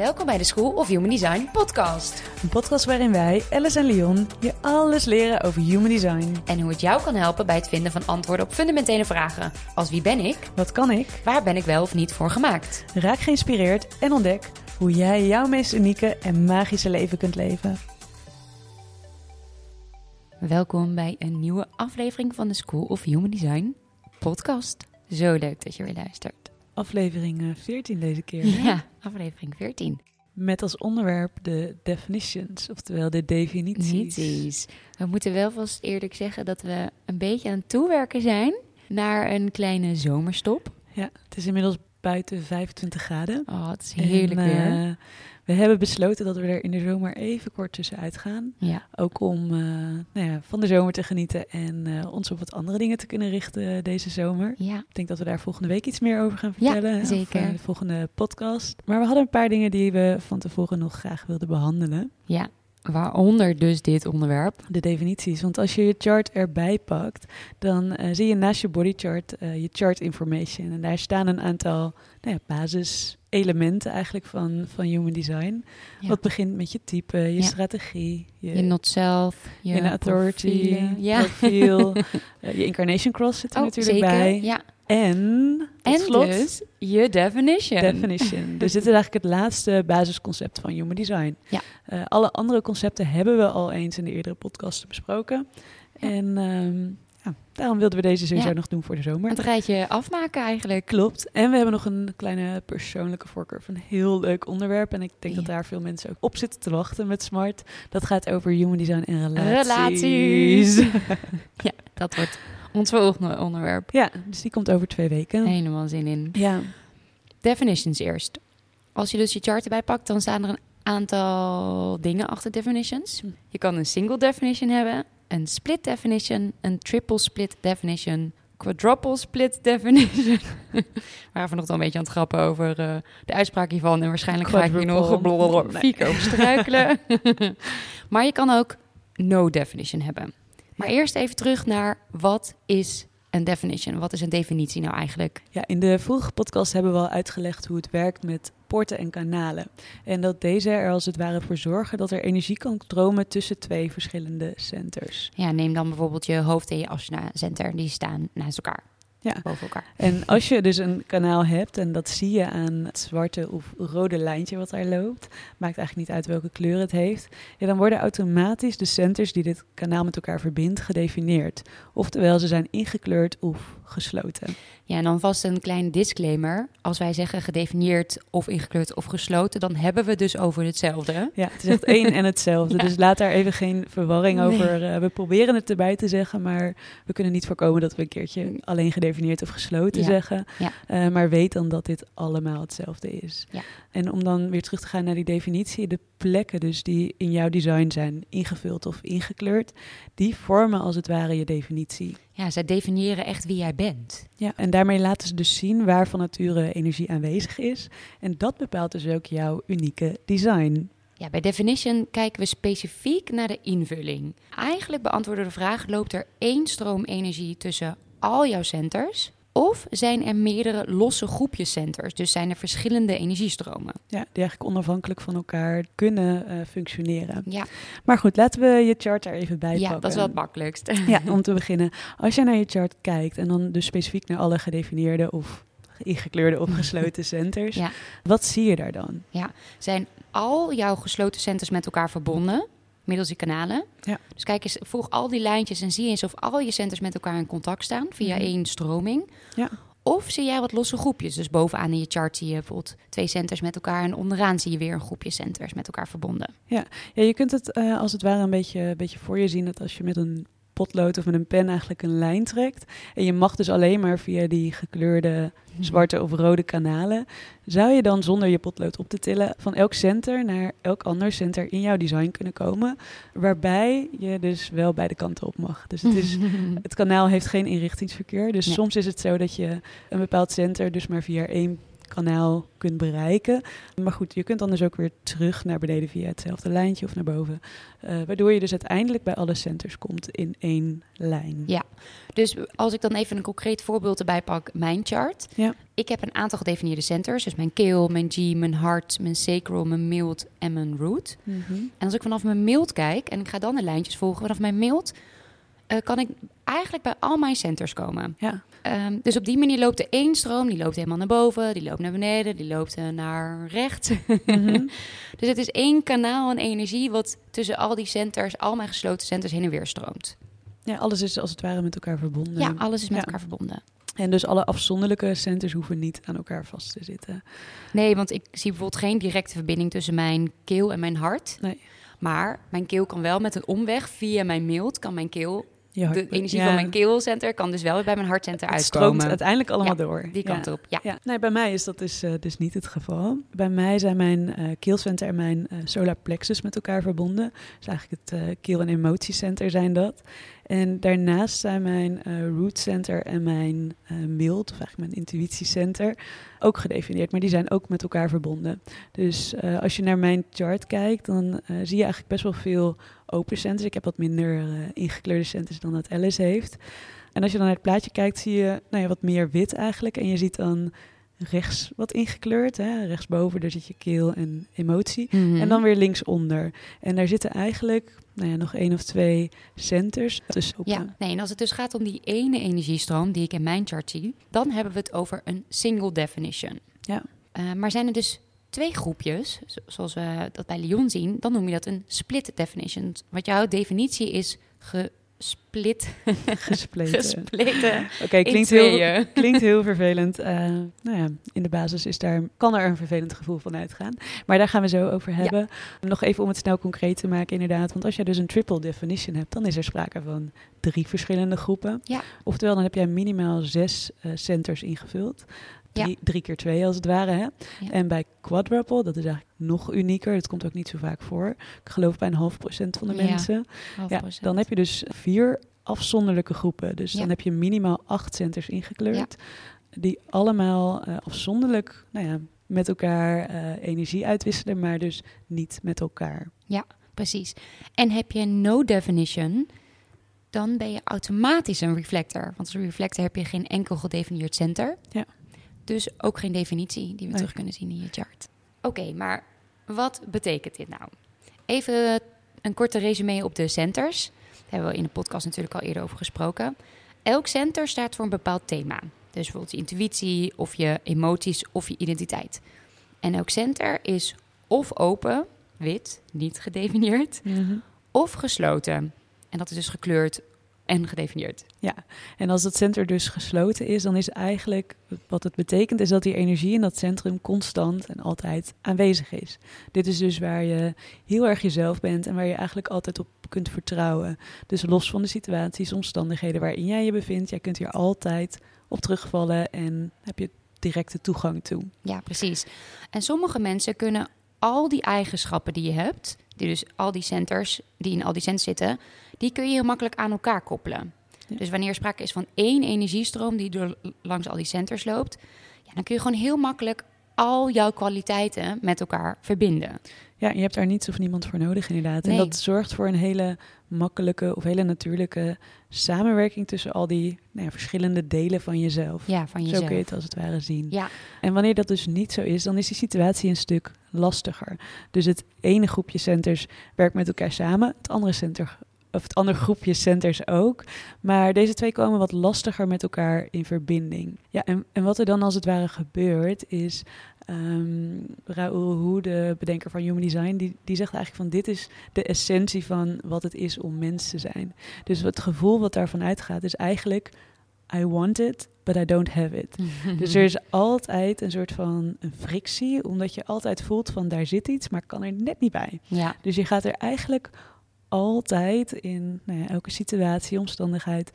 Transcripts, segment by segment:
Welkom bij de School of Human Design podcast. Een podcast waarin wij, Alice en Leon, je alles leren over human design. En hoe het jou kan helpen bij het vinden van antwoorden op fundamentele vragen. Als wie ben ik? Wat kan ik? Waar ben ik wel of niet voor gemaakt? Raak geïnspireerd en ontdek hoe jij jouw meest unieke en magische leven kunt leven. Welkom bij een nieuwe aflevering van de School of Human Design podcast. Zo leuk dat je weer luistert. Aflevering eh, 14 deze keer. hè? Ja, aflevering 14. Met als onderwerp de definitions, oftewel de definities. Definities. We moeten wel vast eerlijk zeggen dat we een beetje aan het toewerken zijn naar een kleine zomerstop. Ja, het is inmiddels buiten 25 graden. Oh, het is heerlijk En, weer. eh, we hebben besloten dat we er in de zomer even kort tussenuit gaan. Ja, Ook om eh, nou ja, van de zomer te genieten en eh, ons op wat andere dingen te kunnen richten deze zomer. ja. Ik denk dat we daar volgende week iets meer over gaan Ja, vertellen. hè, zeker. Of eh, de volgende podcast. Maar we hadden een paar dingen die we van tevoren nog graag wilden behandelen. ja. Waaronder dus dit onderwerp. De definities. Want als je je chart erbij pakt, dan eh, zie je naast je bodychart eh, je chart information. En daar staan een aantal nou ja, basiselementen eigenlijk van, van human design. Ja. Wat begint met je type, je Ja. strategie, je, Je not self, je, je authority, profielen. Profiel. eh, je incarnation cross zit er Oh, natuurlijk zeker. bij. Ja. En, slot, dus je definition. definition. Dus dit is eigenlijk het laatste basisconcept van human design. Ja. Eh, alle andere concepten hebben we al eens in de eerdere podcasten besproken. Ja. En ehm, ja, daarom wilden we deze sowieso Ja. nog doen voor de zomer. Het rijtje afmaken eigenlijk. Klopt. En we hebben nog een kleine persoonlijke voorkeur van een heel leuk onderwerp. En ik denk dat daar veel mensen ook op zitten te wachten met Smart. Dat gaat over human design en relaties. Relaties. Ja, dat wordt ons volgende onderwerp. ja, dus die komt over twee weken. Helemaal zin in. Ja, Definitions eerst. Als je dus je chart erbij pakt, dan staan er een aantal dingen achter definitions. Hm. Je kan een single definition hebben, een split definition, een triple split definition, quadruple split definition. We waren vanochtend al een beetje aan het grappen over eh, de uitspraak hiervan. En waarschijnlijk ga ik hier nog blablabla Nee. fiek over struikelen. maar je kan ook no definition hebben. Maar eerst even terug naar wat is een definition? Wat is een definitie nou eigenlijk? Ja, in de vorige podcast hebben we al uitgelegd hoe het werkt met poorten en kanalen. En dat deze er als het ware voor zorgen dat er energie kan stromen tussen twee verschillende centers. Ja, neem dan bijvoorbeeld je hoofd en je asana center. Die staan naast elkaar. Ja. Boven elkaar. En als je dus een kanaal hebt, en dat zie je aan het zwarte of rode lijntje wat daar loopt, maakt eigenlijk niet uit welke kleur het heeft, ja, dan worden automatisch de centers die dit kanaal met elkaar verbindt gedefinieerd. Oftewel, ze zijn ingekleurd of gesloten. Ja, en dan vast een klein disclaimer. Als wij zeggen gedefinieerd of ingekleurd of gesloten, dan hebben we dus over hetzelfde. Ja, het is echt één en hetzelfde. Ja. Dus laat daar even geen verwarring Nee. over. eh, we proberen het erbij te zeggen, maar we kunnen niet voorkomen dat we een keertje alleen gedefinieerd of gesloten Ja. zeggen. Ja. Eh, maar weet dan dat dit allemaal hetzelfde is. Ja. En om dan weer terug te gaan naar die definitie, de plekken dus die in jouw design zijn ingevuld of ingekleurd, die vormen als het ware je definitie. Ja, zij definiëren echt wie jij bent. Ja, en daarmee laten ze dus zien waar van nature energie aanwezig is. En dat bepaalt dus ook jouw unieke design. Ja, bij definition kijken we specifiek naar de invulling. Eigenlijk beantwoorden de vraag: loopt er één stroom energie tussen al jouw centers? Of zijn er meerdere losse groepjes centers? Dus zijn er verschillende energiestromen? Ja, die eigenlijk onafhankelijk van elkaar kunnen eh, functioneren. Ja, Maar goed, laten we je chart daar even bij ja pakken. dat is wel het makkelijkst. Ja, om te beginnen. Als jij naar je chart kijkt en dan dus specifiek naar alle gedefinieerde of ingekleurde of gesloten centers, Ja. wat zie je daar dan? Zijn al jouw gesloten centers met elkaar verbonden? Middels die kanalen. Ja. Dus kijk eens, volg al die lijntjes en zie eens of al je centers met elkaar in contact staan via Mhm. één stroming. Ja. Of zie jij wat losse groepjes? Dus bovenaan in je chart zie je bijvoorbeeld twee centers met elkaar en onderaan zie je weer een groepje centers met elkaar verbonden. Ja, je kunt het eh, als het ware een beetje, een beetje voor je zien dat als je met een potlood of met een pen eigenlijk een lijn trekt. En je mag dus alleen maar via die gekleurde zwarte of rode kanalen. Zou je dan zonder je potlood op te tillen van elk center naar elk ander center in jouw design kunnen komen. Waarbij je dus wel beide kanten op mag. Dus het, is, het kanaal heeft geen inrichtingsverkeer. Dus Nee. soms is het zo dat je een bepaald center dus maar via één kanaal kunt bereiken. Maar goed, je kunt dan dus ook weer terug naar beneden via hetzelfde lijntje of naar boven. Uh, waardoor je dus uiteindelijk bij alle centers komt in één lijn. Ja, dus als ik dan even een concreet voorbeeld erbij pak, mijn chart. Ja. Ik heb een aantal gedefinieerde centers. Dus mijn keel, mijn G, mijn hart, mijn sacral, mijn mild en mijn root. Mhm. En als ik vanaf mijn mild kijk en ik ga dan de lijntjes volgen vanaf mijn mild, uh, kan ik eigenlijk bij al mijn centers komen. Ja. Um, dus op die manier loopt de één stroom, die loopt helemaal naar boven, die loopt naar beneden, die loopt uh, naar rechts. Mhm. dus het is één kanaal en energie wat tussen al die centers, al mijn gesloten centers heen en weer stroomt. Ja, alles is als het ware met elkaar verbonden. Ja, alles is met Ja. elkaar verbonden. En dus alle afzonderlijke centers hoeven niet aan elkaar vast te zitten. Nee, want ik zie bijvoorbeeld geen directe verbinding tussen mijn keel en mijn hart. Nee. Maar mijn keel kan wel met een omweg via mijn mild, kan mijn keel, hart- de energie ja, van mijn keelcenter kan dus wel bij mijn hartcenter het stroomt uitkomen. uiteindelijk allemaal Ja, door. Die kant op, ja. Nee, bij mij is dat dus, eh, dus niet het geval. Bij mij zijn mijn eh, keelcenter en mijn eh, solar plexus met elkaar verbonden. Dus eigenlijk het keel- en emotiecenter zijn dat. En daarnaast zijn mijn root center en mijn mild, of eigenlijk mijn intuïtiecenter, ook gedefinieerd. Maar die zijn ook met elkaar verbonden. Dus als je naar mijn chart kijkt, dan zie je eigenlijk best wel veel open centers. Ik heb wat minder eh, ingekleurde centers dan dat Alice heeft. En als je dan naar het plaatje kijkt, zie je nou ja, wat meer wit eigenlijk. En je ziet dan rechts wat ingekleurd. Hè? Rechtsboven, daar zit je keel en emotie. Mhm. En dan weer linksonder. En daar zitten eigenlijk nou ja, nog één of twee centers tussen. Ja, nee, en als het dus gaat om die ene energiestroom die ik in mijn chart zie, dan hebben we het over een single definition. Ja. Eh, maar zijn er dus twee groepjes, zo- zoals we dat bij Lyon zien, dan noem je dat een split definition. Wat jouw definitie is gesplit, gespleten. Oké, in klinkt, heel, klinkt heel vervelend. Eh, nou ja, in de basis is daar, kan er een vervelend gevoel van uitgaan. Maar daar gaan we zo over hebben. Nog even om het snel concreet te maken, inderdaad. Want als jij dus een triple definition hebt, dan is er sprake van drie verschillende groepen. Ja. Oftewel, dan heb jij minimaal zes eh, centers ingevuld. Ja. Drie, drie keer twee als het ware. Hè? Ja. En bij quadruple, dat is eigenlijk nog unieker. Dat komt ook niet zo vaak voor. Ik geloof bij een half procent van de Ja, mensen. Ja, dan heb je dus vier afzonderlijke groepen. Dus Ja. dan heb je minimaal acht centers ingekleurd. Die allemaal eh, afzonderlijk nou ja, met elkaar eh, energie uitwisselen, maar dus niet met elkaar. Precies. En heb je no definition, dan ben je automatisch een reflector. Want als reflector heb je geen enkel gedefinieerd center. Ja. Dus ook geen definitie die we Nee. terug kunnen zien in je chart. Oké, maar wat betekent dit nou? Even een korte resume op de centers. Daar hebben we in de podcast natuurlijk al eerder over gesproken. Elk center staat voor een bepaald thema. Dus bijvoorbeeld je intuïtie of je emoties of je identiteit. En elk center is of open, wit, niet gedefinieerd, of gesloten. En dat is dus gekleurd en gedefinieerd. Ja, en als het center dus gesloten is, dan is eigenlijk wat het betekent, is dat die energie in dat centrum constant en altijd aanwezig is. Dit is dus waar je heel erg jezelf bent en waar je eigenlijk altijd op kunt vertrouwen. Dus los van de situaties, omstandigheden waarin jij je bevindt, jij kunt hier altijd op terugvallen en heb je directe toegang toe. Ja, precies. En sommige mensen kunnen al die eigenschappen die je hebt, die dus al die centers, die in al die centers zitten, die kun je heel makkelijk aan elkaar koppelen. Ja. Dus wanneer er sprake is van één energiestroom die door langs al die centers loopt, ja, dan kun je gewoon heel makkelijk al jouw kwaliteiten met elkaar verbinden. Ja, je hebt daar niets of niemand voor nodig inderdaad. Nee. En dat zorgt voor een hele makkelijke of hele natuurlijke samenwerking tussen al die nou ja, verschillende delen van jezelf. Ja, van Zo jezelf. kun je het als het ware zien. Ja, En wanneer dat dus niet zo is, dan is die situatie een stuk lastiger. Dus het ene groepje centers werkt met elkaar samen, het andere center of het andere groepje centers ook. Maar deze twee komen wat lastiger met elkaar in verbinding. Ja, en, en wat er dan als het ware gebeurt is. ehm Raoul Hu, de bedenker van Human Design, die, die zegt eigenlijk van dit is de essentie van wat het is om mens te zijn. Dus het gevoel wat daarvan uitgaat is eigenlijk I want it, but I don't have it. Dus er is altijd een soort van een frictie, omdat je altijd voelt van daar zit iets, maar kan er net niet bij. ja, Dus je gaat er eigenlijk altijd in nou ja, elke situatie, omstandigheid,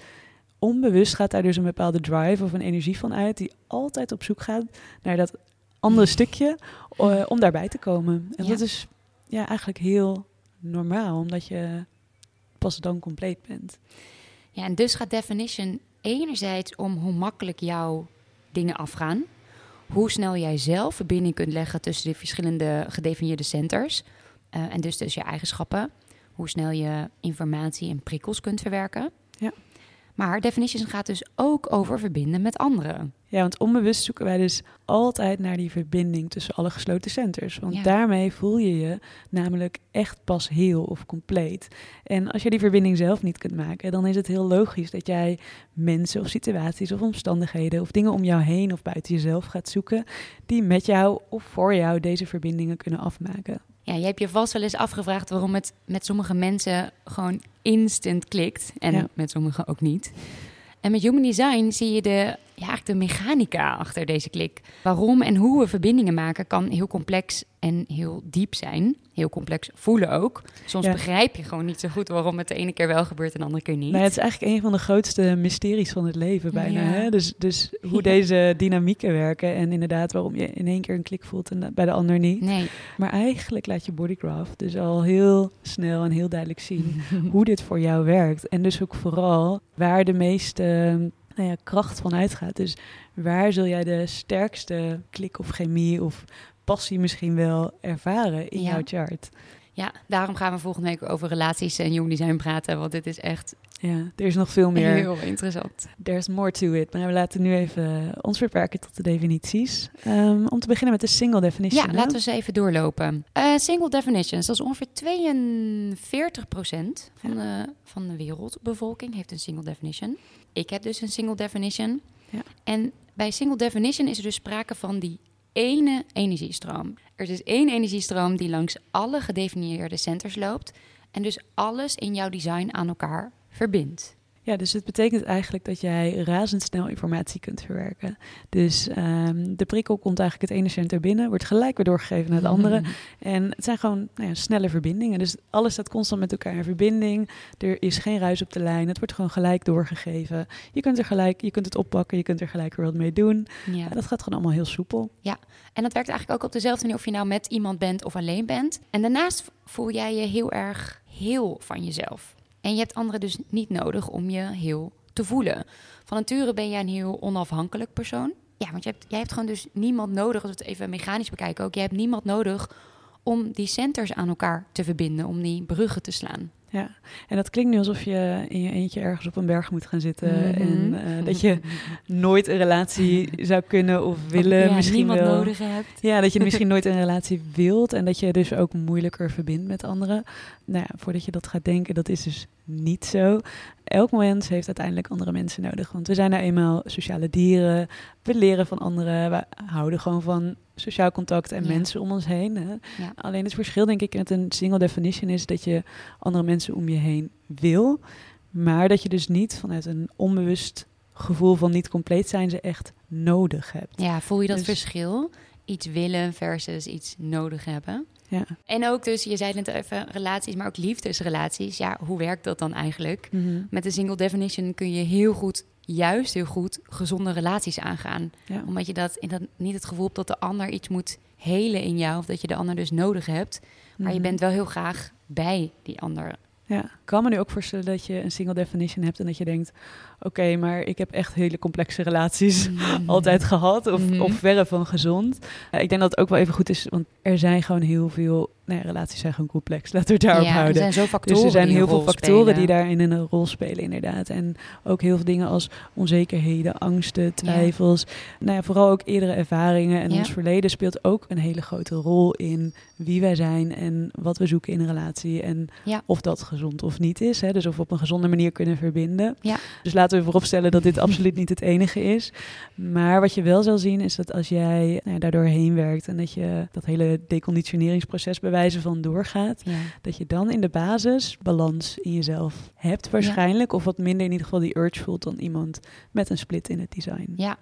onbewust gaat daar dus een bepaalde drive of een energie van uit, die altijd op zoek gaat naar dat andere stukje eh, om daarbij te komen. En Ja. dat is ja, eigenlijk heel normaal, omdat je pas dan compleet bent. ja, en dus gaat definition enerzijds om hoe makkelijk jouw dingen afgaan, hoe snel jij zelf verbinding kunt leggen tussen de verschillende gedefinieerde centers. eh, en dus tussen je eigenschappen. Hoe snel je informatie en prikkels kunt verwerken. Ja. Maar definitions gaat dus ook over verbinden met anderen. Ja, want onbewust zoeken wij dus altijd naar die verbinding tussen alle gesloten centers. Want Ja. daarmee voel je je namelijk echt pas heel of compleet. En als je die verbinding zelf niet kunt maken, dan is het heel logisch dat jij mensen of situaties of omstandigheden of dingen om jou heen of buiten jezelf gaat zoeken die met jou of voor jou deze verbindingen kunnen afmaken. Ja, je hebt je vast wel eens afgevraagd waarom het met sommige mensen gewoon instant klikt. En Ja. met sommigen ook niet. En met Human Design zie je de, ja, eigenlijk de mechanica achter deze klik. Waarom en hoe we verbindingen maken kan heel complex en heel diep zijn. Heel complex voelen ook. Soms Ja. begrijp je gewoon niet zo goed waarom het de ene keer wel gebeurt en de andere keer niet. Nou, het is eigenlijk een van de grootste mysteries van het leven bijna. Ja. Hè? Dus, dus hoe deze dynamieken werken en inderdaad waarom je in één keer een klik voelt en bij de ander niet. Nee. Maar eigenlijk laat je bodygraph dus al heel snel en heel duidelijk zien hoe dit voor jou werkt. En dus ook vooral waar de meeste nou ja, kracht van uitgaat. Dus waar zul jij de sterkste klik of chemie of passie misschien wel ervaren in Ja. jouw chart? Ja, daarom gaan we volgende week over relaties en Human Design praten. Want dit is echt Ja, er is nog veel meer. heel interessant. There's more to it. Maar we laten nu even ons beperken tot de definities. Ehm, om te beginnen met de single definition. Ja, laten we ze even doorlopen. Eh, single definitions, dat is ongeveer 42% van, de, van de wereldbevolking heeft een single definition. Ik heb dus een single definition. Ja. En bij single definition is er dus sprake van die ene energiestroom. Er is dus één energiestroom die langs alle gedefinieerde centers loopt en dus alles in jouw design aan elkaar verbindt. Ja, dus het betekent eigenlijk dat jij razendsnel informatie kunt verwerken. Dus ehm, de prikkel komt eigenlijk het ene center binnen, wordt gelijk weer doorgegeven naar het andere. En het zijn gewoon nou ja, snelle verbindingen. Dus alles staat constant met elkaar in verbinding. Er is geen ruis op de lijn. Het wordt gewoon gelijk doorgegeven. Je kunt er gelijk, je kunt het oppakken, je kunt er gelijk weer wat mee doen. Ja. Ja, dat gaat gewoon allemaal heel soepel. En dat werkt eigenlijk ook op dezelfde manier of je nou met iemand bent of alleen bent. En daarnaast voel jij je heel erg heel van jezelf. En je hebt anderen dus niet nodig om je heel te voelen. Van nature ben jij een heel onafhankelijk persoon. Ja, want je hebt, jij hebt gewoon dus niemand nodig, als we het even mechanisch bekijken ook. Jij hebt niemand nodig om die centers aan elkaar te verbinden, om die bruggen te slaan. Ja, en dat klinkt nu alsof je in je eentje ergens op een berg moet gaan zitten. Mhm. En eh, dat je nooit een relatie zou kunnen of willen. Ja, misschien niemand wel. nodig hebt. Ja, dat je misschien nooit een relatie wilt en dat je dus ook moeilijker verbindt met anderen. Nou ja, voordat je dat gaat denken, dat is dus niet zo. Elk mens heeft uiteindelijk andere mensen nodig. Want we zijn nou eenmaal sociale dieren. We leren van anderen. We houden gewoon van sociaal contact en Ja. mensen om ons heen. Hè. Ja. Alleen het verschil, denk ik, met een single definition is dat je andere mensen om je heen wil. Maar dat je dus niet vanuit een onbewust gevoel van niet compleet zijn ze echt nodig hebt. Ja, voel je dat Dus- verschil? Iets willen versus iets nodig hebben. Ja. En ook dus, je zei net even, relaties, maar ook liefdesrelaties. Ja, hoe werkt dat dan eigenlijk? Mhm. Met de single definition kun je heel goed, juist heel goed, gezonde relaties aangaan. Ja. Omdat je dat, in dat niet het gevoel hebt dat de ander iets moet helen in jou. Of dat je de ander dus nodig hebt. Maar je Mhm. bent wel heel graag bij die ander. Ja, ik kan me nu ook voorstellen dat je een single definition hebt en dat je denkt: oké, maar ik heb echt hele complexe relaties altijd gehad of, Mhm. of verre van gezond. Eh, ik denk dat het ook wel even goed is, want er zijn gewoon heel veel, nou ja, relaties zijn gewoon complex. Laten we het daarop ja, er houden. zijn zo factoren Dus er zijn heel veel factoren spelen. die daarin een rol spelen, inderdaad. En ook heel veel dingen als onzekerheden, angsten, twijfels. Nou ja, vooral ook eerdere ervaringen en Ja. ons verleden speelt ook een hele grote rol in wie wij zijn en wat we zoeken in een relatie. En Ja. of dat gezond of niet is. Hè? Dus of we op een gezonde manier kunnen verbinden. Ja. Dus laten we vooropstellen dat dit absoluut niet het enige is. Maar wat je wel zal zien is dat als jij nou ja, daardoor heen werkt en dat je dat hele deconditioneringsproces bij wijze van doorgaat, Ja. dat je dan in de basis balans in jezelf hebt waarschijnlijk. Of wat minder in ieder geval die urge voelt dan iemand met een split in het design. ja,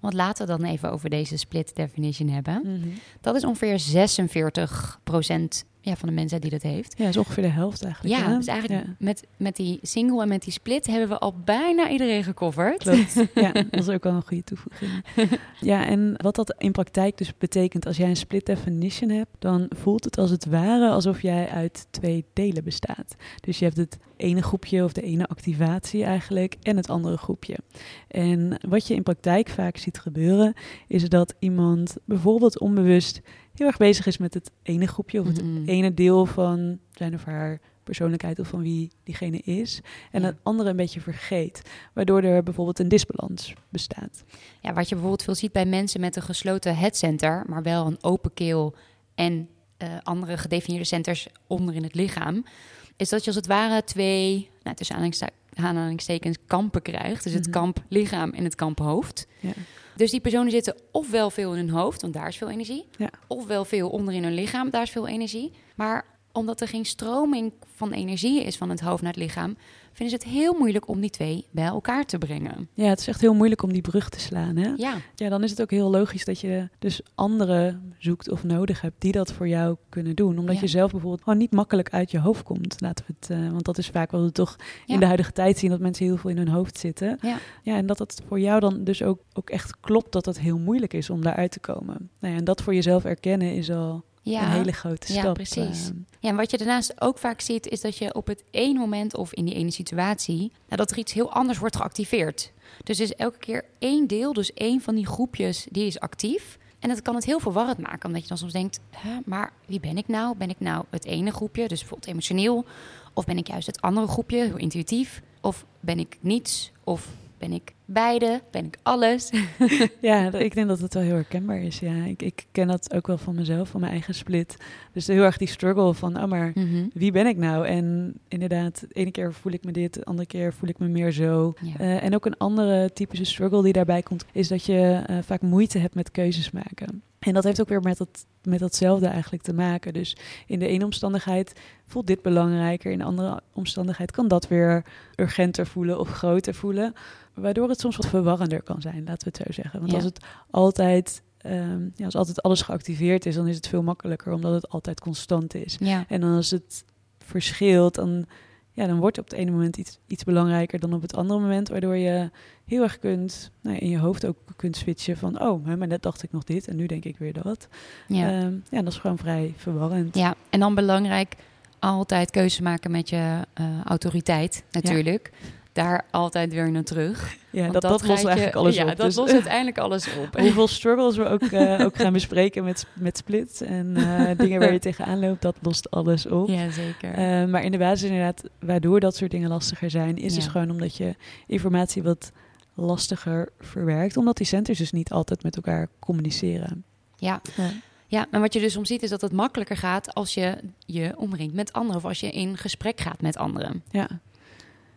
want laten we dan even over deze split definition hebben. Mhm. Dat is ongeveer 46% ja, van de mensen die dat heeft. Ja, dat is ongeveer de helft eigenlijk. Ja, hè? dus eigenlijk Ja. met, met die single en met die split hebben we al bijna iedereen gecoverd. Klopt. Ja, dat is ook wel een goede toevoeging. Ja, en wat dat in praktijk dus betekent, als jij een split definition hebt, dan voelt het als het ware alsof jij uit twee delen bestaat. Dus je hebt het ene groepje of de ene activatie eigenlijk en het andere groepje. En wat je in praktijk vaak ziet gebeuren, is dat iemand bijvoorbeeld onbewust heel erg bezig is met het ene groepje of het Mhm. ene deel van zijn of haar persoonlijkheid of van wie diegene is. En Ja. het andere een beetje vergeet. Waardoor er bijvoorbeeld een disbalans bestaat. Ja, wat je bijvoorbeeld veel ziet bij mensen met een gesloten headcenter, maar wel een open keel en eh, andere gedefinieerde centers onder in het lichaam, is dat je als het ware twee, nou, tussen aanhalingste- aanhalingstekens, kampen krijgt. Dus het Mhm. kamp lichaam en het kamp hoofd. Ja. Dus die personen zitten ofwel veel in hun hoofd, want daar is veel energie, Ja. ofwel veel onder in hun lichaam, daar is veel energie. Maar omdat er geen stroming van energie is van het hoofd naar het lichaam, vinden ze het heel moeilijk om die twee bij elkaar te brengen. Ja, het is echt heel moeilijk om die brug te slaan. Hè? Ja, Ja, dan is het ook heel logisch dat je dus anderen zoekt of nodig hebt die dat voor jou kunnen doen. Omdat Ja. je zelf bijvoorbeeld gewoon niet makkelijk uit je hoofd komt. Laten we het, eh, want dat is vaak wat we toch Ja. in de huidige tijd zien, dat mensen heel veel in hun hoofd zitten. Ja. ja en dat het voor jou dan dus ook, ook echt klopt dat het heel moeilijk is om daaruit te komen. Nou ja, en dat voor jezelf erkennen is al ja. een hele grote Ja, stap. precies. eh. Ja, en wat je daarnaast ook vaak ziet, is dat je op het ene moment of in die ene situatie, nou, dat er iets heel anders wordt geactiveerd. Dus is elke keer één deel, dus één van die groepjes, die is actief. En dat kan het heel verwarrend maken, omdat je dan soms denkt, maar wie ben ik nou? Ben ik nou het ene groepje, dus bijvoorbeeld emotioneel? Of ben ik juist het andere groepje, heel intuïtief? Of ben ik niets? Of ben ik beide? Ben ik alles? Ja, ik denk dat het wel heel herkenbaar is. Ja, ik, ik ken dat ook wel van mezelf, van mijn eigen split. Dus heel erg die struggle van, oh maar Mhm. wie ben ik nou? En inderdaad, de ene keer voel ik me dit, de andere keer voel ik me meer zo. Ja. Eh, en ook een andere typische struggle die daarbij komt, is dat je eh, vaak moeite hebt met keuzes maken. En dat heeft ook weer met, dat, met datzelfde eigenlijk te maken. Dus in de ene omstandigheid voelt dit belangrijker, in de andere omstandigheid kan dat weer urgenter voelen of groter voelen. Waardoor het soms wat verwarrender kan zijn, laten we het zo zeggen. Want Ja. als het altijd, ehm, ja, als altijd alles geactiveerd is, dan is het veel makkelijker, omdat het altijd constant is. ja. En dan als het verschilt, dan, ja, dan wordt op het ene moment iets, iets belangrijker dan op het andere moment. Waardoor je heel erg kunt, nou, in je hoofd ook kunt switchen van... oh, hè, maar net dacht ik nog dit en nu denk ik weer dat. ja. Ja, ja dat is gewoon vrij verwarrend. Ja, en dan belangrijk altijd keuze maken met je eh, autoriteit natuurlijk. Daar altijd weer naar terug. Ja, Want dat, lost je- eigenlijk alles ja, op. dat Dus, lost uiteindelijk alles op. hoeveel struggles we ook, eh, ook gaan bespreken met, met splits en eh, dingen waar je tegenaan loopt, dat lost alles op. Ja, zeker. Eh, maar in de basis inderdaad, waardoor dat soort dingen lastiger zijn, is dus Ja. gewoon omdat je informatie wat lastiger verwerkt, omdat die centers dus niet altijd met elkaar communiceren. ja. ja, en wat je dus soms ziet is dat het makkelijker gaat als je je omringt met anderen. Of als je in gesprek gaat met anderen. Ja,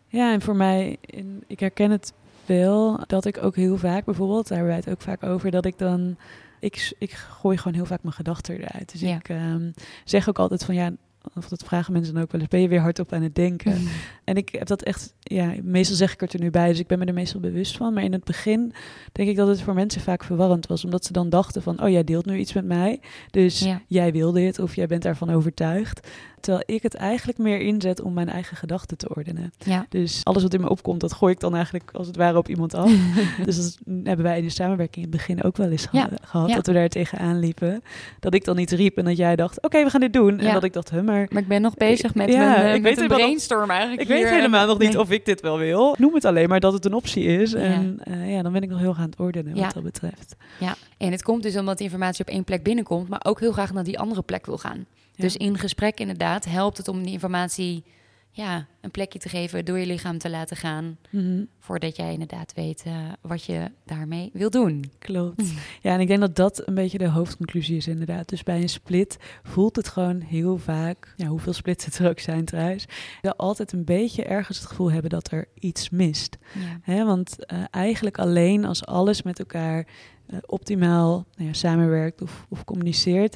ja en voor mij, in, ik herken het wel dat ik ook heel vaak, bijvoorbeeld, daar hebben wij het ook vaak over, dat ik dan, ik, ik gooi gewoon heel vaak mijn gedachten eruit. Dus Ja. ik ehm, zeg ook altijd van ja, of dat vragen mensen dan ook wel eens, ben je weer hardop aan het denken? En ik heb dat echt, ja, meestal zeg ik het er nu bij, dus ik ben me er meestal bewust van. Maar in het begin denk ik dat het voor mensen vaak verwarrend was, omdat ze dan dachten van, oh jij deelt nu iets met mij, dus Ja. jij wil dit of jij bent daarvan overtuigd. Terwijl ik het eigenlijk meer inzet om mijn eigen gedachten te ordenen. Ja. Dus alles wat in me opkomt, dat gooi ik dan eigenlijk als het ware op iemand af. dus dat hebben wij in de samenwerking in het begin ook wel eens Ja. gehad, Ja. dat we daar tegenaan liepen. Dat ik dan niet riep en dat jij dacht, oké, we gaan dit doen. En dat ik dacht, huh, maar Maar ik ben nog bezig met Ja, mijn, eh, ik met weet een nog- brainstorm eigenlijk ik weet helemaal nog niet Nee. of ik dit wel wil. Noem het alleen maar dat het een optie is. En eh, ja, dan ben ik nog heel gaan het ordenen wat dat betreft. Ja, en het komt dus omdat die informatie op één plek binnenkomt, maar ook heel graag naar die andere plek wil gaan. Dus in gesprek inderdaad helpt het om die informatie ja, een plekje te geven, door je lichaam te laten gaan, Mhm. voordat jij inderdaad weet eh, wat je daarmee wil doen. Klopt. Ja, en ik denk dat dat een beetje de hoofdconclusie is inderdaad. Dus bij een split voelt het gewoon heel vaak, ja, hoeveel splits het er ook zijn trouwens, wel altijd een beetje ergens het gevoel hebben dat er iets mist. Ja. Want eh, eigenlijk alleen als alles met elkaar eh, optimaal nou ja, samenwerkt of, of communiceert,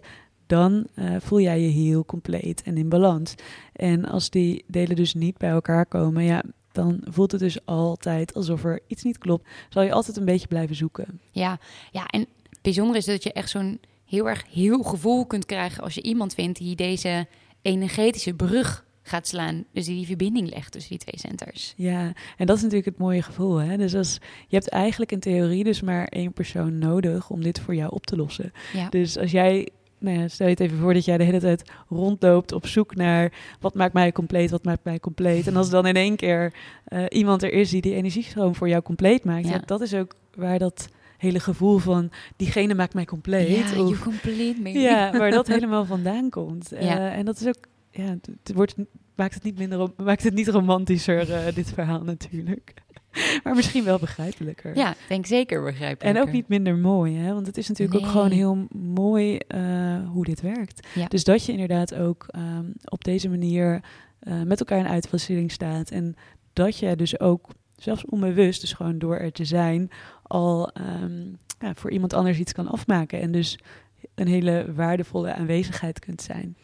dan eh, voel jij je heel compleet en in balans. En als die delen dus niet bij elkaar komen, ja, dan voelt het dus altijd alsof er iets niet klopt. Zal je altijd een beetje blijven zoeken. Ja, ja, en het bijzondere is dat je echt zo'n heel erg heel gevoel kunt krijgen als je iemand vindt die deze energetische brug gaat slaan. Dus die die verbinding legt tussen die twee centers. Ja, en dat is natuurlijk het mooie gevoel. Hè? Dus als, je hebt eigenlijk in theorie dus maar één persoon nodig om dit voor jou op te lossen. Ja. Dus als jij, nou ja, stel je het even voor dat jij de hele tijd rondloopt op zoek naar wat maakt mij compleet, wat maakt mij compleet. En als dan in één keer eh, iemand er is die die energiestroom voor jou compleet maakt, ja. Dat is ook waar dat hele gevoel van diegene maakt mij compleet. Ja, of- you complete me. ja, waar dat helemaal vandaan komt. Eh, en dat is ook, ja, het- het wordt, maakt het niet minder, maakt het niet romantischer, eh, dit verhaal natuurlijk. maar misschien wel begrijpelijker. Ja, ik denk zeker begrijpelijk. En ook niet minder mooi, hè? want het is natuurlijk ook gewoon heel mooi eh, hoe dit werkt. Ja. Dus dat je inderdaad ook ehm, op deze manier eh, met elkaar in uitwisseling staat. En dat je dus ook, zelfs onbewust, dus gewoon door er te zijn, al ehm, ja, voor iemand anders iets kan afmaken. En dus een hele waardevolle aanwezigheid kunt zijn.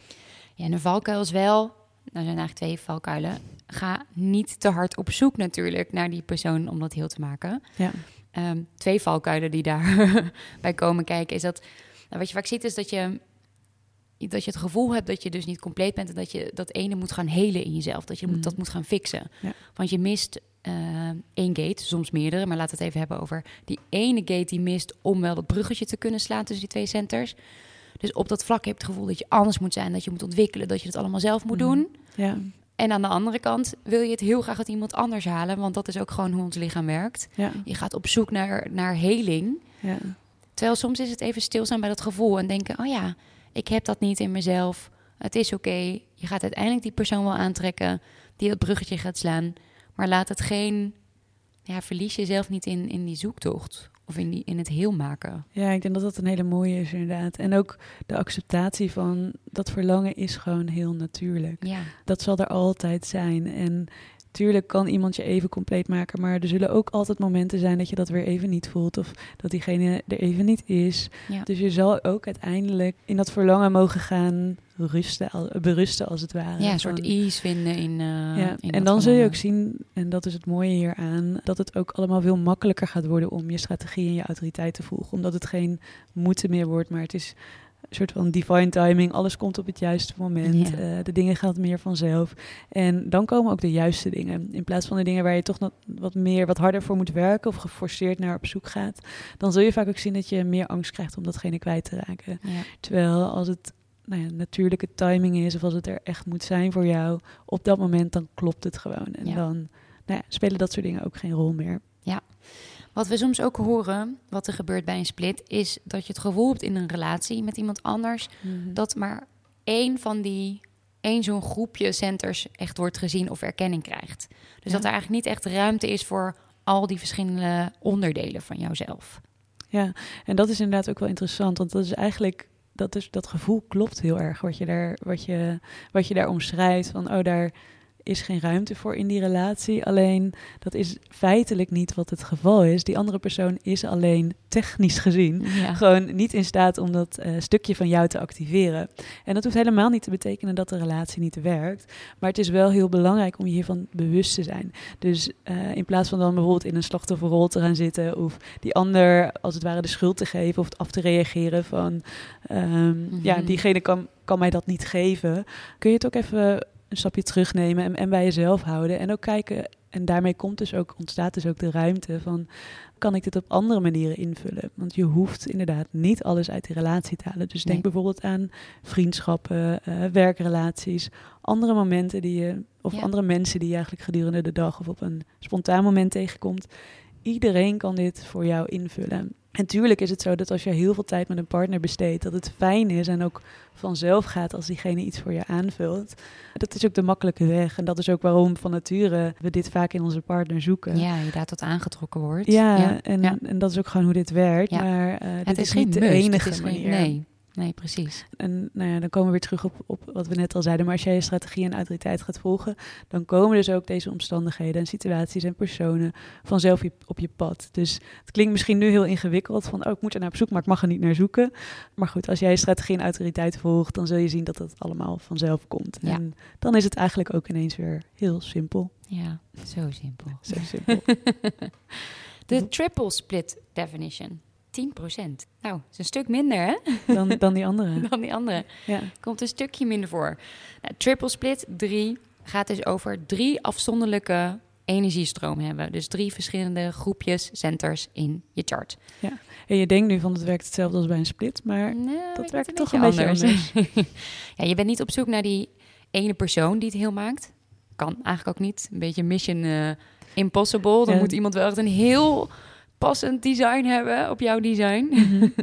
Ja, en een valkuil is wel, nou zijn eigenlijk twee valkuilen. Ga niet te hard op zoek natuurlijk naar die persoon om dat heel te maken. Ja. Ehm, twee valkuilen die daarbij bij komen kijken is dat, nou, wat je vaak ziet is dat je, dat je het gevoel hebt dat je dus niet compleet bent en dat je dat ene moet gaan helen in jezelf. Dat je moet, Mm. dat moet gaan fixen. Ja. Want je mist eh, één gate, soms meerdere, maar laten we het even hebben over die ene gate die mist om wel dat bruggetje te kunnen slaan tussen die twee centers. Dus op dat vlak heb je het gevoel dat je anders moet zijn, dat je moet ontwikkelen, dat je het allemaal zelf moet Mhm. doen. Ja, En aan de andere kant wil je het heel graag uit iemand anders halen, want dat is ook gewoon hoe ons lichaam werkt. ja, Je gaat op zoek naar, naar heling. ja. Terwijl soms is het even stilstaan bij dat gevoel en denken: oh ja, ik heb dat niet in mezelf. Het is oké. Je gaat uiteindelijk die persoon wel aantrekken die dat bruggetje gaat slaan. Maar laat het geen. Ja, verlies jezelf niet in, in die zoektocht of in, die, in het heel maken. Ja, ik denk dat dat een hele mooie is inderdaad. En ook de acceptatie van dat verlangen is gewoon heel natuurlijk. Ja, Dat zal er altijd zijn. En tuurlijk kan iemand je even compleet maken, maar er zullen ook altijd momenten zijn dat je dat weer even niet voelt of dat diegene er even niet is. ja. Dus je zal ook uiteindelijk in dat verlangen mogen gaan rusten, berusten als het ware. ja een soort ease vinden in. eh, ja, in en dan zul je ook zien, en dat is het mooie hieraan, dat het ook allemaal veel makkelijker gaat worden om je strategie en je autoriteit te volgen. Omdat het geen moeten meer wordt, maar het is een soort van divine timing. Alles komt op het juiste moment. Ja. eh, de dingen gaan meer vanzelf. En dan komen ook de juiste dingen. In plaats van de dingen waar je toch nog wat meer, wat harder voor moet werken of geforceerd naar op zoek gaat. Dan zul je vaak ook zien dat je meer angst krijgt om datgene kwijt te raken. Ja. Terwijl als het nou ja, natuurlijke timing is, of als het er echt moet zijn voor jou, op dat moment dan klopt het gewoon. En Ja. dan nou ja, spelen dat soort dingen ook geen rol meer. Wat we soms ook horen, wat er gebeurt bij een split, is dat je het gevoel hebt in een relatie met iemand anders dat maar één van die één zo'n groepje centers echt wordt gezien of erkenning krijgt. Dus Ja. dat er eigenlijk niet echt ruimte is voor al die verschillende onderdelen van jouzelf. Ja, en dat is inderdaad ook wel interessant, want dat is eigenlijk dat, is, dat gevoel klopt heel erg wat je daar, wat je, wat je daar omschrijft. Van oh, daar is geen ruimte voor in die relatie. Alleen dat is feitelijk niet wat het geval is. Die andere persoon is alleen technisch gezien Ja. gewoon niet in staat om dat eh, stukje van jou te activeren. En dat hoeft helemaal niet te betekenen dat de relatie niet werkt. Maar het is wel heel belangrijk om je hiervan bewust te zijn. Dus eh, in plaats van dan bijvoorbeeld in een slachtofferrol te gaan zitten... of die ander als het ware de schuld te geven of af te reageren van... ehm, ja, Mhm. diegene kan, kan mij dat niet geven. Kun je het ook even een stapje terugnemen en, en bij jezelf houden. En ook kijken, en daarmee komt dus ook, ontstaat dus ook de ruimte van kan ik dit op andere manieren invullen? Want je hoeft inderdaad niet alles uit die relatie te halen. Dus denk Nee. bijvoorbeeld aan vriendschappen, eh, werkrelaties, andere momenten die je, of Ja. andere mensen die je eigenlijk gedurende de dag of op een spontaan moment tegenkomt. Iedereen kan dit voor jou invullen. En tuurlijk is het zo dat als je heel veel tijd met een partner besteedt, dat het fijn is en ook vanzelf gaat als diegene iets voor je aanvult. Dat is ook de makkelijke weg. En dat is ook waarom van nature we dit vaak in onze partner zoeken. ja, je daar tot aangetrokken wordt. Ja, En, ja. en dat is ook gewoon hoe dit werkt. Ja. Maar eh, dit het is, niet de enige geen- manier. nee, nee, precies. En nou ja, dan komen we weer terug op, op wat we net al zeiden. Maar als jij je strategie en autoriteit gaat volgen, dan komen dus ook deze omstandigheden en situaties en personen vanzelf op je pad. Dus het klinkt misschien nu heel ingewikkeld van, oh, ik moet er naar op zoek, maar ik mag er niet naar zoeken. Maar goed, als jij je strategie en autoriteit volgt, dan zul je zien dat het allemaal vanzelf komt. Ja. En dan is het eigenlijk ook ineens weer heel simpel. Ja, zo simpel. Zo simpel. De triple split definition. 10 Nou, dat is een stuk minder, hè? Dan, dan die andere. Dan die andere. Ja. Komt een stukje minder voor. Nou, triple split 3 gaat dus over drie afzonderlijke energiestromen hebben. Dus drie verschillende groepjes, centers in je chart. En je denkt nu van het werkt hetzelfde als bij een split, maar Nou, dat werkt toch een beetje anders. ja, je bent niet op zoek naar die ene persoon die het heel maakt. Kan eigenlijk ook niet. Een beetje mission eh, impossible. Dan Ja. moet iemand wel echt een heel passend design hebben op jouw design.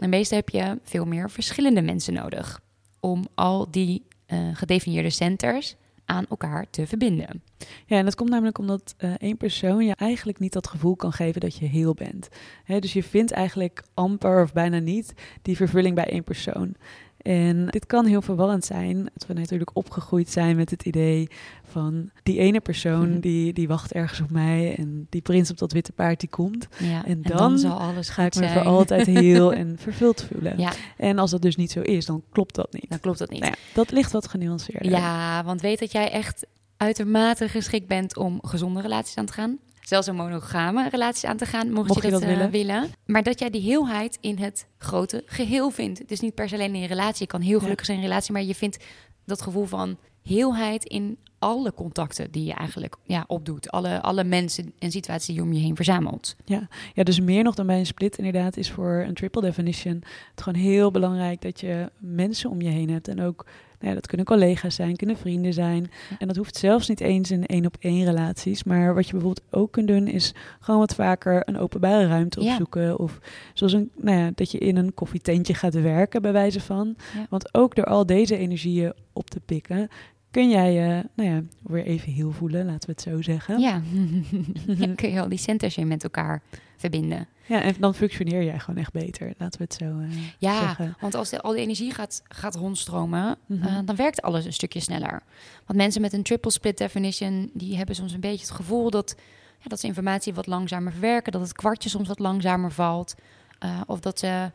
En meestal heb je veel meer verschillende mensen nodig om al die eh, gedefinieerde centers aan elkaar te verbinden. Ja, en dat komt namelijk omdat eh, één persoon je eigenlijk niet dat gevoel kan geven dat je heel bent. Hè, dus je vindt eigenlijk amper of bijna niet die vervulling bij één persoon. En dit kan heel verwarrend zijn, dat we natuurlijk opgegroeid zijn met het idee van die ene persoon Mhm. die, die wacht ergens op mij en die prins op dat witte paard die komt. Ja, En dan zal alles Ga ik me zijn. voor altijd heel en vervuld voelen. Ja, En als dat dus niet zo is, dan klopt dat niet. dan klopt dat niet. Nou ja, dat ligt wat genuanceerder. Ja, want weet dat jij echt uitermate geschikt bent om gezonde relaties aan te gaan. Zelfs een monogame relaties aan te gaan, mocht, Mocht je je dat, eh, willen. willen. Maar dat jij die heelheid in het grote geheel vindt. Dus niet per se alleen in je relatie. Je kan heel gelukkig zijn in een relatie, maar je vindt dat gevoel van heelheid in alle contacten die je eigenlijk ja, opdoet. Alle, alle mensen en situaties die je om je heen verzamelt. Ja, dus meer nog dan bij een split inderdaad is voor een triple definition het gewoon heel belangrijk dat je mensen om je heen hebt. En ook, nou ja, dat kunnen collega's zijn, kunnen vrienden zijn. En dat hoeft zelfs niet eens in één op één relaties. Maar wat je bijvoorbeeld ook kunt doen is gewoon wat vaker een openbare ruimte Ja. opzoeken. Of zoals een, nou ja, dat je in een koffietentje gaat werken bij wijze van. Ja. Want ook door al deze energieën op te pikken kun jij je, nou ja, weer even heel voelen, laten we het zo zeggen. Ja, Dan kun je al die centers weer met elkaar verbinden. Ja, en dan functioneer jij gewoon echt beter, laten we het zo eh, Ja, zeggen. want als de, al die energie gaat, gaat rondstromen, Mhm. eh, dan werkt alles een stukje sneller. Want mensen met een triple split definition, die hebben soms een beetje het gevoel dat, ja, dat ze informatie wat langzamer verwerken, dat het kwartje soms wat langzamer valt. eh, of dat ze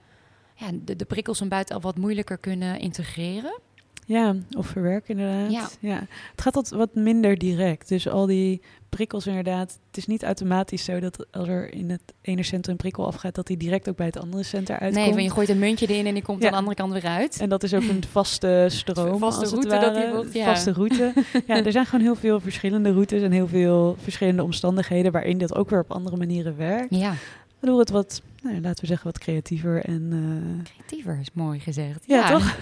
ja, de, de prikkels van buiten al wat moeilijker kunnen integreren. Ja, of verwerken inderdaad. Ja. Ja. Het gaat wat, wat minder direct. Dus al die prikkels inderdaad. Het is niet automatisch zo dat als er in het ene centrum een prikkel afgaat... dat die direct ook bij het andere centrum uitkomt. Nee, want je gooit een muntje erin en die komt Ja. aan de andere kant weer uit. En dat is ook een vaste stroom, Vaste route dat die ware. wordt, ja. Vaste route. ja, er zijn gewoon heel veel verschillende routes... en heel veel verschillende omstandigheden... waarin dat ook weer op andere manieren werkt. Ja, Waardoor het wat, nou, laten we zeggen, wat creatiever en... eh, creatiever is mooi gezegd. Ja, toch?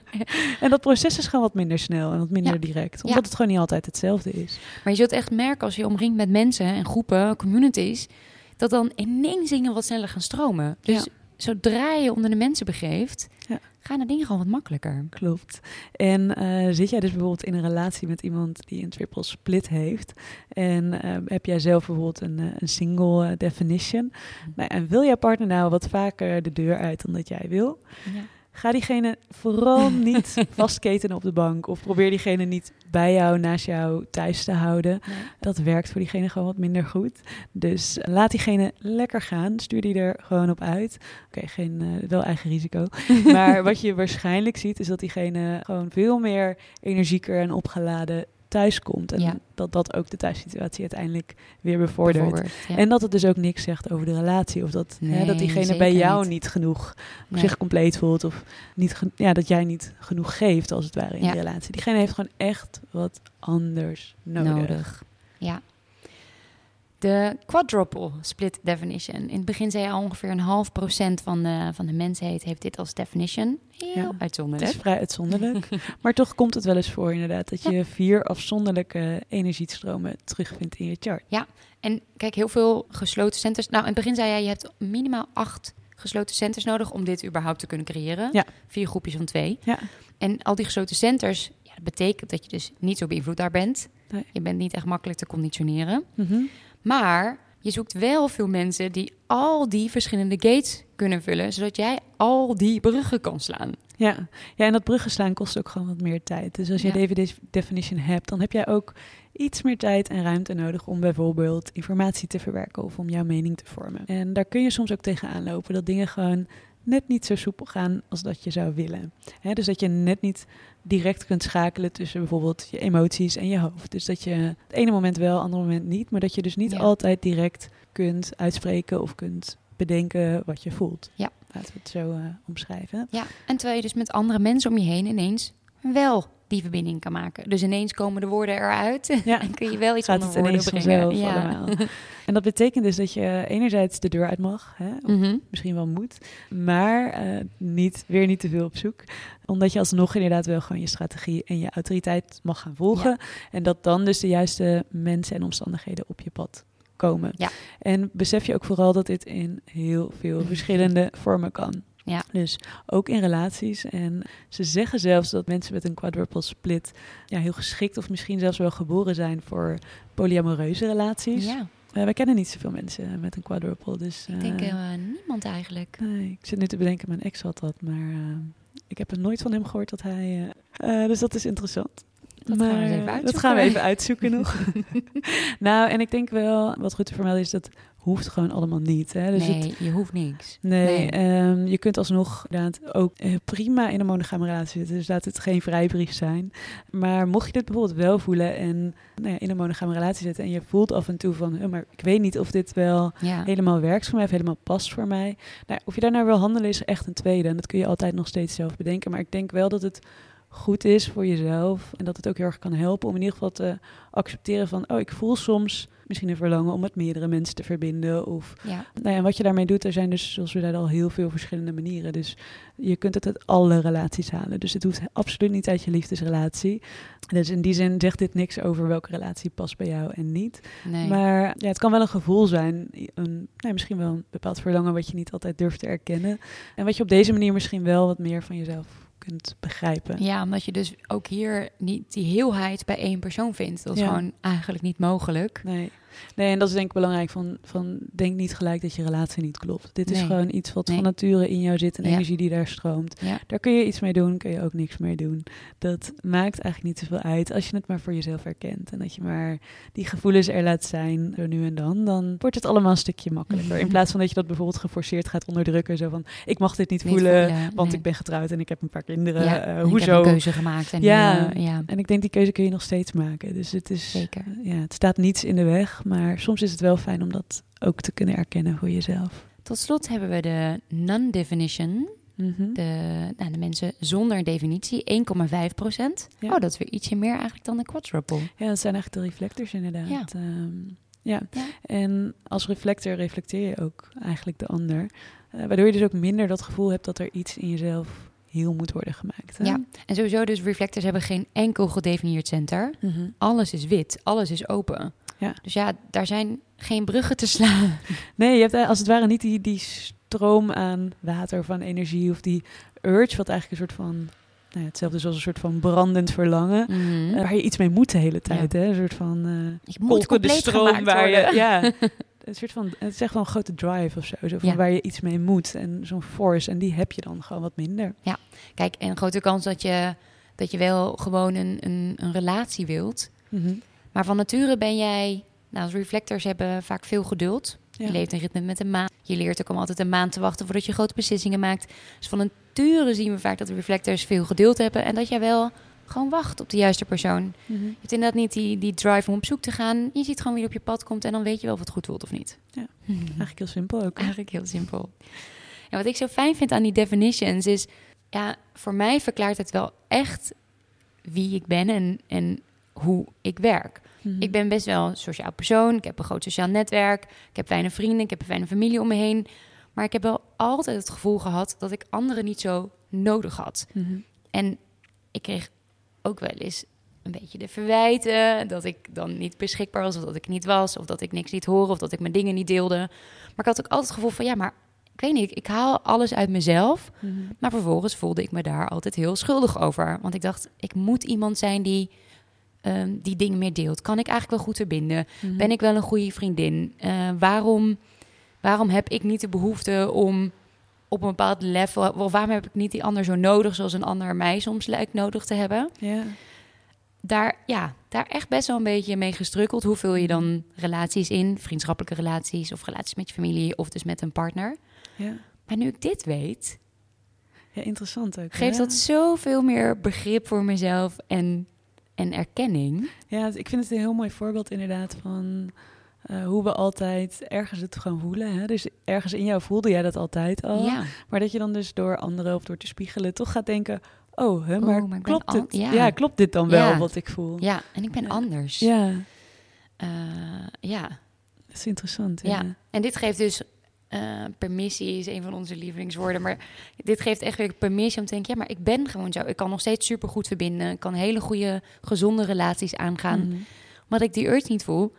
En dat proces is gewoon wat minder snel en wat minder Ja. direct. Ja. Omdat het gewoon niet altijd hetzelfde is. Maar je zult echt merken als je je omringt met mensen en groepen, communities, dat dan ineens dingen wat sneller gaan stromen. Dus zodra je onder de mensen begeeft, Ja. Gaan de dingen gewoon wat makkelijker. Klopt. En eh, zit jij dus bijvoorbeeld in een relatie met iemand die een triple split heeft. En eh, heb jij zelf bijvoorbeeld een, eh, een single eh, definition. Nou, en wil jouw partner nou wat vaker de deur uit dan dat jij wil? Ja. Ga diegene vooral niet vastketenen op de bank. Of probeer diegene niet bij jou, naast jou thuis te houden. Dat werkt voor diegene gewoon wat minder goed. Dus laat diegene lekker gaan. Stuur die er gewoon op uit. Oké, geen eh, wel eigen risico. Maar wat je waarschijnlijk ziet, is dat diegene gewoon veel meer energieker en opgeladen thuis komt. En Ja. dat dat ook de thuissituatie uiteindelijk weer bevordert. Ja. En dat het dus ook niks zegt over de relatie. Of dat, hè, dat diegene bij jou niet. niet, genoeg Nee. zich compleet voelt. Of niet ja, dat jij niet genoeg geeft, als het ware, in de relatie. Diegene heeft gewoon echt wat anders nodig. nodig. Ja. De quadruple split definition. In het begin zei je al ongeveer een half procent van de, van de mensheid heeft dit als definition. Heel Ja. Het uitzonderlijk. is vrij uitzonderlijk. maar toch komt het wel eens voor inderdaad dat je vier afzonderlijke energiestromen terugvindt in je chart. En kijk, heel veel gesloten centers. Nou, in het begin zei jij, je hebt minimaal acht gesloten centers nodig om dit überhaupt te kunnen creëren. Ja. Vier groepjes van twee. Ja. En al die gesloten centers, ja, dat betekent dat je dus niet zo beïnvloedbaar bent. Nee. Je bent niet echt makkelijk te conditioneren. Mhm. Maar je zoekt wel veel mensen die al die verschillende gates kunnen vullen, zodat jij al die bruggen kan slaan. Ja. ja, en dat bruggen slaan kost ook gewoon wat meer tijd. Dus als je Ja. deze definition hebt, dan heb jij ook iets meer tijd en ruimte nodig om bijvoorbeeld informatie te verwerken of om jouw mening te vormen. En daar kun je soms ook tegenaan lopen dat dingen gewoon net niet zo soepel gaan als dat je zou willen. Dus dat je net niet direct kunt schakelen tussen bijvoorbeeld je emoties en je hoofd. Dus dat je het ene moment wel, het andere moment niet, maar dat je dus niet Ja. altijd direct kunt uitspreken of kunt bedenken wat je voelt. Ja. Laten we het zo eh, omschrijven. Ja, en terwijl je dus met andere mensen om je heen ineens wel die verbinding kan maken. Dus ineens komen de woorden eruit Ja. en kun je wel iets Gaat onder het woorden brengen. vanzelf allemaal. En dat betekent dus dat je enerzijds de deur uit mag, hè, of Mhm. misschien wel moet, maar eh, niet, weer niet te veel op zoek. Omdat je alsnog inderdaad wel gewoon je strategie en je autoriteit mag gaan volgen. En dat dan dus de juiste mensen en omstandigheden op je pad komen. Ja. En besef je ook vooral dat dit in heel veel verschillende vormen kan. Ja. Dus ook in relaties. En ze zeggen zelfs dat mensen met een quadruple split ja, heel geschikt of misschien zelfs wel geboren zijn voor polyamoreuze relaties. Ja, Eh, wij kennen niet zoveel mensen met een quadruple. Dus, ik denk eh, eh, niemand eigenlijk. nee, ik zit nu te bedenken, mijn ex had dat, maar ik heb er nooit van hem gehoord dat hij. dus dat is interessant. Dat gaan we even dat uitzoeken. gaan we even uitzoeken nog. nou, en ik denk wel, wat goed te vermelden is, dat hoeft gewoon allemaal niet. Hè? Dus het- nee, je hoeft niks. Nee, Nee. ehm, je kunt alsnog inderdaad ook eh, prima in een monogame relatie zitten. Dus laat het geen vrijbrief zijn. Maar mocht je dit bijvoorbeeld wel voelen en nou ja, in een monogame relatie zitten... en je voelt af en toe van, "Huh, maar ik weet niet of dit wel Ja, helemaal werkt voor mij... of helemaal past voor mij. Nou, of je daarnaar wil handelen is echt een tweede. En dat kun je altijd nog steeds zelf bedenken. Maar ik denk wel dat het goed is voor jezelf... en dat het ook heel erg kan helpen om in ieder geval te accepteren van... oh, ik voel soms misschien een verlangen om met meerdere mensen te verbinden... of ja. nou ja, en wat je daarmee doet, er zijn dus, zoals we zeiden, al heel veel verschillende manieren. Dus je kunt het uit alle relaties halen. Dus het hoeft absoluut niet uit je liefdesrelatie. Dus in die zin zegt dit niks over welke relatie past bij jou en niet. Nee. Maar ja, het kan wel een gevoel zijn, een, misschien wel een bepaald verlangen wat je niet altijd durft te erkennen. En wat je op deze manier misschien wel wat meer van jezelf kunt begrijpen. Ja, omdat je dus ook hier niet die heelheid bij één persoon vindt. Dat is Ja. gewoon eigenlijk niet mogelijk. Nee. Nee, en dat is denk ik belangrijk. Van, van, denk niet gelijk dat je relatie niet klopt. Dit is gewoon iets wat Nee. van nature in jou zit, een Ja. energie die daar stroomt. Ja. Daar kun je iets mee doen, kun je ook niks mee doen. Dat maakt eigenlijk niet zoveel uit als je het maar voor jezelf herkent. En dat je maar die gevoelens er laat zijn, zo nu en dan. Dan wordt het allemaal een stukje makkelijker. In plaats van dat je dat bijvoorbeeld geforceerd gaat onderdrukken. Zo van, ik mag dit niet, Niet voelen, voelen, want nee. ik ben getrouwd en ik heb een paar kinderen. Ja, Eh, en Ik heb hoezo? een keuze gemaakt. En Ja. nu, ja, En ik denk die keuze kun je nog steeds maken. Dus het is, zeker. ja, het staat niets in de weg. Maar soms is het wel fijn om dat ook te kunnen erkennen voor jezelf. Tot slot hebben we de non-definition. Mhm. De, nou, de mensen zonder definitie, 1,5 procent. Ja. Oh, dat is weer ietsje meer eigenlijk dan de quadruple. Ja, dat zijn eigenlijk de reflectors inderdaad. Ja. Ehm, ja. Ja. En als reflector reflecteer je ook eigenlijk de ander. Eh, waardoor je dus ook minder dat gevoel hebt dat er iets in jezelf heel moet worden gemaakt. Hè? Ja, en sowieso dus reflectors hebben geen enkel gedefinieerd center. Mhm. Alles is wit, alles is open. Ja. Dus ja, daar zijn geen bruggen te slaan. Nee, je hebt als het ware niet die, die stroom aan water aan energie of die urge, wat eigenlijk een soort van, nou ja, hetzelfde is als een soort van brandend verlangen. Mhm. eh, waar je iets mee moet de hele tijd. Hè? Een soort van eh Ik moet compleet stroom waar je. Ja, een soort van, het is echt wel een grote drive of zo. zo van Ja. Waar je iets mee moet. En zo'n force. En die heb je dan gewoon wat minder. Kijk, en een grote kans dat je, dat je wel gewoon een, een, een relatie wilt. Mhm. Maar van nature ben jij... Nou, als reflectors hebben vaak veel geduld. Ja. Je leeft in ritme met de maan. Je leert ook om altijd een maand te wachten voordat je grote beslissingen maakt. Dus van nature zien we vaak dat de reflectors veel geduld hebben. En dat jij wel gewoon wacht op de juiste persoon. Mhm. Je hebt inderdaad niet die, die drive om op zoek te gaan. Je ziet gewoon wie er op je pad komt en dan weet je wel of het goed voelt of niet. Ja. Eigenlijk heel simpel ook. Eigenlijk heel simpel. En wat ik zo fijn vind aan die definitions is... Ja, voor mij verklaart het wel echt wie ik ben en, en hoe ik werk. Mhm. Ik ben best wel een sociaal persoon. Ik heb een groot sociaal netwerk. Ik heb fijne vrienden. Ik heb een fijne familie om me heen. Maar ik heb wel altijd het gevoel gehad dat ik anderen niet zo nodig had. Mhm. En ik kreeg ook wel eens een beetje de verwijten dat ik dan niet beschikbaar was, of dat ik niet was, of dat ik niks liet horen, of dat ik mijn dingen niet deelde. Maar ik had ook altijd het gevoel van ja, maar ik weet niet, ik haal alles uit mezelf. Mhm. Maar vervolgens voelde ik me daar altijd heel schuldig over. Want ik dacht, ik moet iemand zijn die ehm, die dingen meer deelt. Kan ik eigenlijk wel goed verbinden? Mhm. Ben ik wel een goede vriendin? Eh, waarom, waarom heb ik niet de behoefte om op een bepaald level... Of waarom heb ik niet die ander zo nodig... zoals een ander mij soms lijkt nodig te hebben? Ja. Daar, ja, daar echt best wel een beetje mee gestrukkeld. Hoe vul je dan relaties in? Vriendschappelijke relaties of relaties met je familie... of dus met een partner. Ja. Maar nu ik dit weet... ja, interessant ook. geeft dat zoveel meer begrip voor mezelf en, en erkenning. Ja, ik vind het een heel mooi voorbeeld inderdaad van... eh, hoe we altijd ergens het gewoon voelen. Hè? Dus ergens in jou voelde jij dat altijd al. Ja. Maar dat je dan dus door anderen of door te spiegelen toch gaat denken... Oh, hè, maar, Oh, maar klopt het? ja. Ja. klopt dit dan wel Ja. wat ik voel? ja, en ik ben anders. Ja, Eh, ja. dat is interessant. Ja. Ja. En dit geeft dus eh, permissie, is een van onze lievelingswoorden. Maar dit geeft echt weer permissie om te denken: ja, maar ik ben gewoon zo. Ik kan nog steeds super goed verbinden. Ik kan hele goede, gezonde relaties aangaan. Maar dat ik die urge niet voel,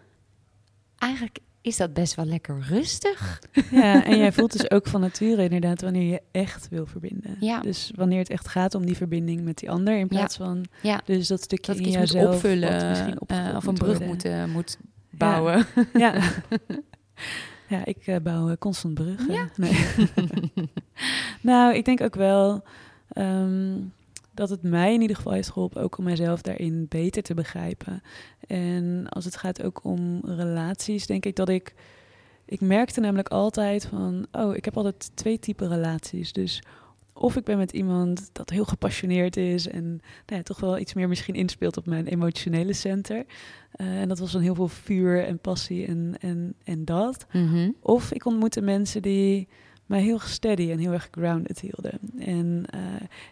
eigenlijk is dat best wel lekker rustig. Ja, en jij voelt dus ook van nature inderdaad wanneer je echt wil verbinden. Ja. Dus wanneer het echt gaat om die verbinding met die ander in plaats van Ja. dus dat stukje Dat in jezelf opvullen misschien eh, of een brug worden. moet, eh, moet bouwen. Ja. ja, ik eh, bouw eh, constant bruggen. Ja. Nee. nou, ik denk ook wel ehm, dat het mij in ieder geval heeft geholpen ook om mezelf daarin beter te begrijpen. En als het gaat ook om relaties, denk ik dat ik ik merkte namelijk altijd van, oh, ik heb altijd twee typen relaties. Dus of ik ben met iemand dat heel gepassioneerd is en nou ja, toch wel iets meer misschien inspeelt op mijn emotionele center. Eh, en dat was dan heel veel vuur en passie en, en, en dat. Mhm. Of ik ontmoette mensen die mij heel steady en heel erg grounded hielden. En eh,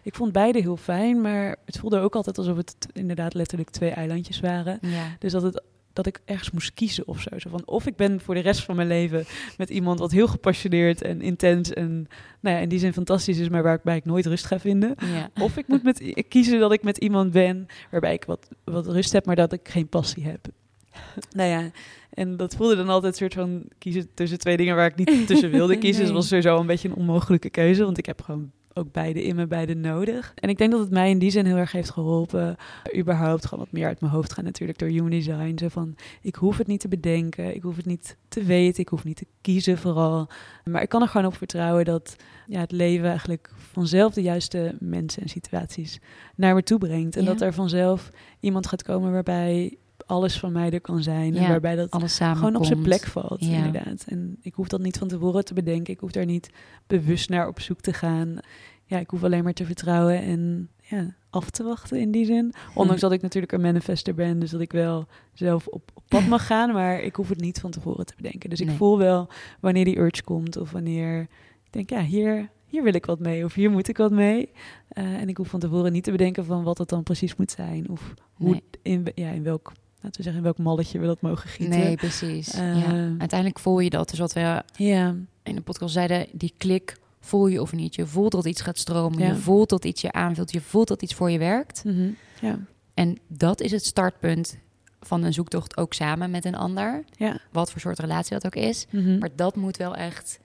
ik vond beide heel fijn, maar het voelde ook altijd alsof het inderdaad letterlijk twee eilandjes waren. Ja. Dus dat, het, dat ik ergens moest kiezen of zo. zo van, of ik ben voor de rest van mijn leven met iemand wat heel gepassioneerd en intens en nou ja, in die zin fantastisch is, maar waarbij ik nooit rust ga vinden. Ja. Of ik moet met, kiezen dat ik met iemand ben waarbij ik wat, wat rust heb, maar dat ik geen passie heb. nou ja, en dat voelde dan altijd een soort van kiezen tussen twee dingen waar ik niet tussen wilde kiezen. Nee. het was sowieso een beetje een onmogelijke keuze, want ik heb gewoon ook beide in me, beide nodig. En ik denk dat het mij in die zin heel erg heeft geholpen. Überhaupt gewoon wat meer uit mijn hoofd gaan natuurlijk door human design. Zo van, ik hoef het niet te bedenken, ik hoef het niet te weten, ik hoef niet te kiezen vooral. Maar ik kan er gewoon op vertrouwen dat ja, het leven eigenlijk vanzelf de juiste mensen en situaties naar me toe brengt. En Ja. dat er vanzelf iemand gaat komen waarbij alles van mij er kan zijn. En waarbij dat Alles samen gewoon op zijn plek valt, Ja. inderdaad. En ik hoef dat niet van tevoren te bedenken. Ik hoef daar niet bewust naar op zoek te gaan. Ja, ik hoef alleen maar te vertrouwen en ja, af te wachten in die zin. Ondanks dat ik natuurlijk een manifester ben, dus dat ik wel zelf op, op pad mag gaan, maar ik hoef het niet van tevoren te bedenken. Dus ik Nee. voel wel wanneer die urge komt of wanneer ik denk, ja, hier, hier wil ik wat mee of hier moet ik wat mee. Eh, en ik hoef van tevoren niet te bedenken van wat het dan precies moet zijn of hoe, Nee. in, ja, in welk, laten we zeggen, in welk malletje we dat mogen gieten. Nee, precies. Eh, ja. Uiteindelijk voel je dat. Dus wat we Ja, in de podcast zeiden, die klik voel je of niet. Je voelt dat iets gaat stromen. Ja. Je voelt dat iets je aanvult. Je voelt dat iets voor je werkt. mhm, ja, En dat is het startpunt van een zoektocht ook samen met een ander. ja. Wat voor soort relatie dat ook is. mhm. Maar dat moet wel echt,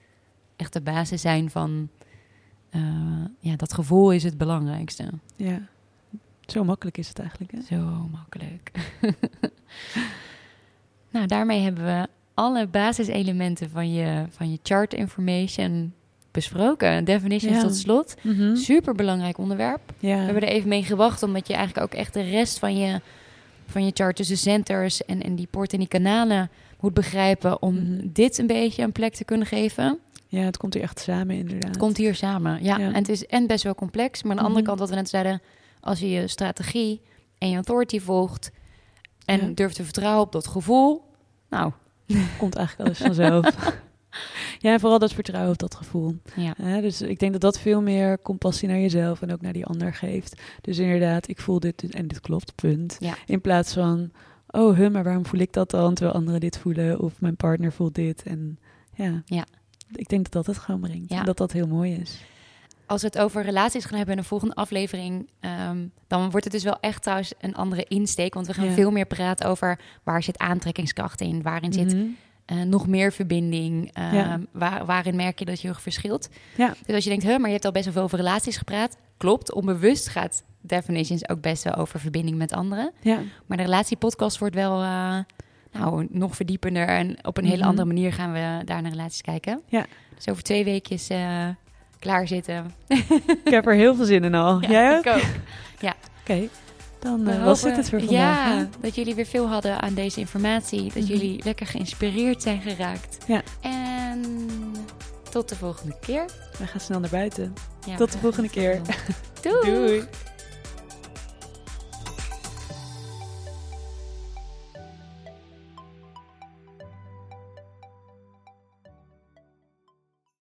echt de basis zijn van... eh, ja, dat gevoel is het belangrijkste. ja. Zo makkelijk is het eigenlijk, hè? Zo makkelijk. nou, daarmee hebben we alle basiselementen van je, van je chart information besproken. Definitions Ja. tot slot. Mhm. Super belangrijk onderwerp. Ja. We hebben er even mee gewacht, omdat je eigenlijk ook echt de rest van je, van je chart, dus de centers en, en die poorten en die kanalen, moet begrijpen om Mhm. dit een beetje een plek te kunnen geven. ja, het komt hier echt samen, inderdaad. Het komt hier samen. Ja, Ja. en het is en best wel complex. Maar aan de andere Mhm. kant, wat we net zeiden, als je je strategie en je authority volgt en Ja. durft te vertrouwen op dat gevoel, nou, komt eigenlijk alles vanzelf. ja, vooral dat vertrouwen op dat gevoel. ja. Dus ik denk dat dat veel meer compassie naar jezelf en ook naar die ander geeft. Dus inderdaad, ik voel dit en dit klopt, punt. Ja. In plaats van, oh, huh, maar waarom voel ik dat dan terwijl anderen dit voelen? Of mijn partner voelt dit. En ja, Ja. ik denk dat dat het gewoon brengt. En dat dat heel mooi is. Als we het over relaties gaan hebben in de volgende aflevering, ehm, dan wordt het dus wel echt trouwens een andere insteek. Want we gaan Ja. veel meer praten over waar zit aantrekkingskracht in, waarin zit Mhm. eh, nog meer verbinding, ehm, Ja. waar, waarin merk je dat je heel erg verschilt. Ja. Dus als je denkt, huh, maar je hebt al best wel veel over relaties gepraat, klopt. Onbewust gaat Definitions ook best wel over verbinding met anderen. Ja. Maar de relatiepodcast wordt wel eh, nou, nog verdiepender en op een hele Mhm. andere manier gaan we daar naar relaties kijken. Ja. Dus over twee weekjes klaar zitten. Ik heb er heel veel zin in al. Jij ook? ik ook. Oké, dan eh, was dit het voor vandaag. Ja, dat jullie weer veel hadden aan deze informatie. Dat Mhm. jullie lekker geïnspireerd zijn geraakt. Ja. En tot de volgende keer. We gaan snel naar buiten. Ja, Tot de volgende keer. Doei. Doei.